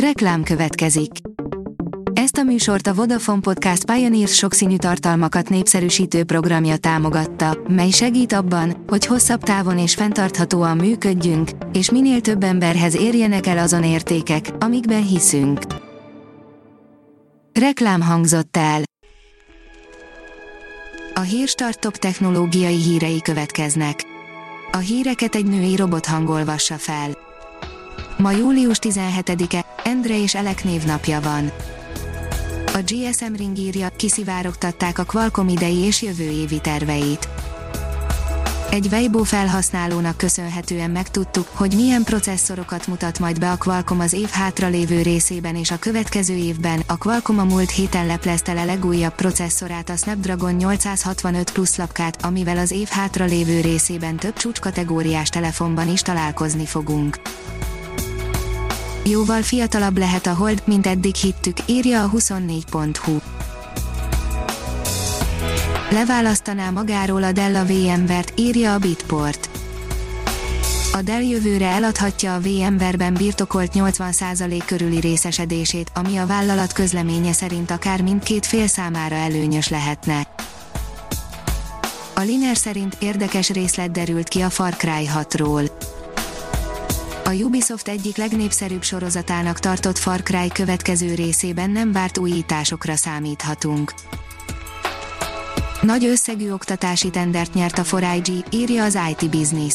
Reklám következik. Ezt a műsort a Vodafone Podcast Pioneers sokszínű tartalmakat népszerűsítő programja támogatta, mely segít abban, hogy hosszabb távon és fenntarthatóan működjünk, és minél több emberhez érjenek el azon értékek, amikben hiszünk. Reklám hangzott el. A Hírstart top technológiai hírei következnek. A híreket egy női robot hangolvassa fel. Ma július 17-e, Endre és Elek névnapja van. A GSM Ring írja, kiszivárogtatták a Qualcomm idei és jövő évi terveit. Egy Weibo felhasználónak köszönhetően megtudtuk, hogy milyen processzorokat mutat majd be a Qualcomm az év hátralévő részében és a következő évben. A Qualcomm a múlt héten leplezte le legújabb processzorát a Snapdragon 865 Plus lapkát, amivel az év hátralévő részében több csúcskategóriás telefonban is találkozni fogunk. Jóval fiatalabb lehet a Hold, mint eddig hittük, írja a 24.hu. Leválasztaná magáról a Dell a VMware-t, írja a Bitport. A Dell jövőre eladhatja a VMware-ben birtokolt 80% körüli részesedését, ami a vállalat közleménye szerint akár mindkét fél számára előnyös lehetne. A Liner szerint érdekes részlet derült ki a Far Cry 6-ról a Ubisoft egyik legnépszerűbb sorozatának tartott Far Cry következő részében nem várt újításokra számíthatunk. Nagy összegű oktatási tendert nyert a 4IG, írja az IT Business.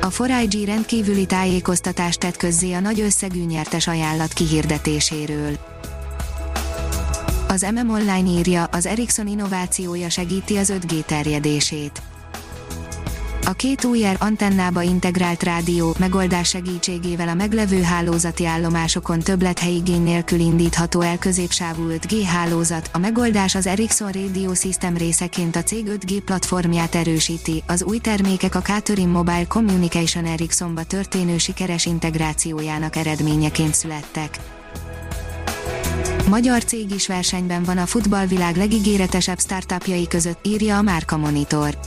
A 4IG rendkívüli tájékoztatást tett közzé a nagy összegű nyertes ajánlat kihirdetéséről. Az MM Online írja, az Ericsson innovációja segíti az 5G terjedését a két új antennába integrált rádió megoldás segítségével a meglevő hálózati állomásokon többlethelyi nélkül indítható el középsávú 5G hálózat. A megoldás az Ericsson Radio System részeként a cég 5G platformját erősíti. Az új termékek a Catherine Mobile Communication Ericssonba történő sikeres integrációjának eredményeként születtek. Magyar cég is versenyben van a futballvilág legígéretesebb startupjai között, írja a Márka Monitor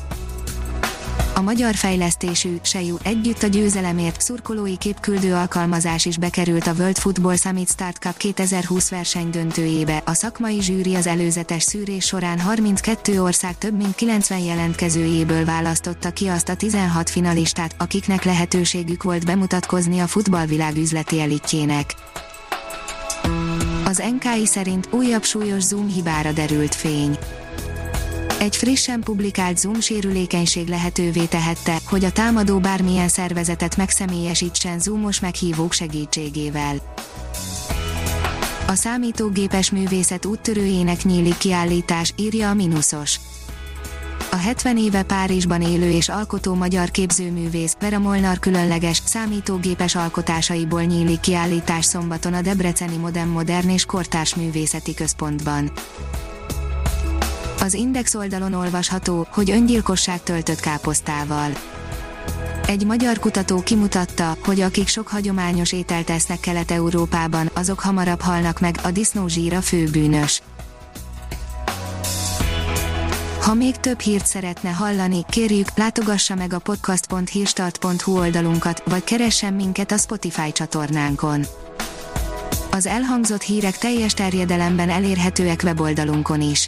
a magyar fejlesztésű Seju együtt a győzelemért szurkolói képküldő alkalmazás is bekerült a World Football Summit Start Cup 2020 verseny döntőjébe. A szakmai zsűri az előzetes szűrés során 32 ország több mint 90 jelentkezőjéből választotta ki azt a 16 finalistát, akiknek lehetőségük volt bemutatkozni a futballvilág üzleti elitjének. Az NKI szerint újabb súlyos Zoom hibára derült fény egy frissen publikált Zoom sérülékenység lehetővé tehette, hogy a támadó bármilyen szervezetet megszemélyesítsen Zoomos meghívók segítségével. A számítógépes művészet úttörőjének nyílik kiállítás, írja a Minusos. A 70 éve Párizsban élő és alkotó magyar képzőművész Vera Molnar különleges, számítógépes alkotásaiból nyílik kiállítás szombaton a Debreceni Modern Modern és Kortárs Művészeti Központban. Az Index oldalon olvasható, hogy öngyilkosság töltött káposztával. Egy magyar kutató kimutatta, hogy akik sok hagyományos ételt esznek Kelet-Európában, azok hamarabb halnak meg, a disznózsír a főbűnös. Ha még több hírt szeretne hallani, kérjük, látogassa meg a podcast.hírstart.hu oldalunkat, vagy keressen minket a Spotify csatornánkon. Az elhangzott hírek teljes terjedelemben elérhetőek weboldalunkon is.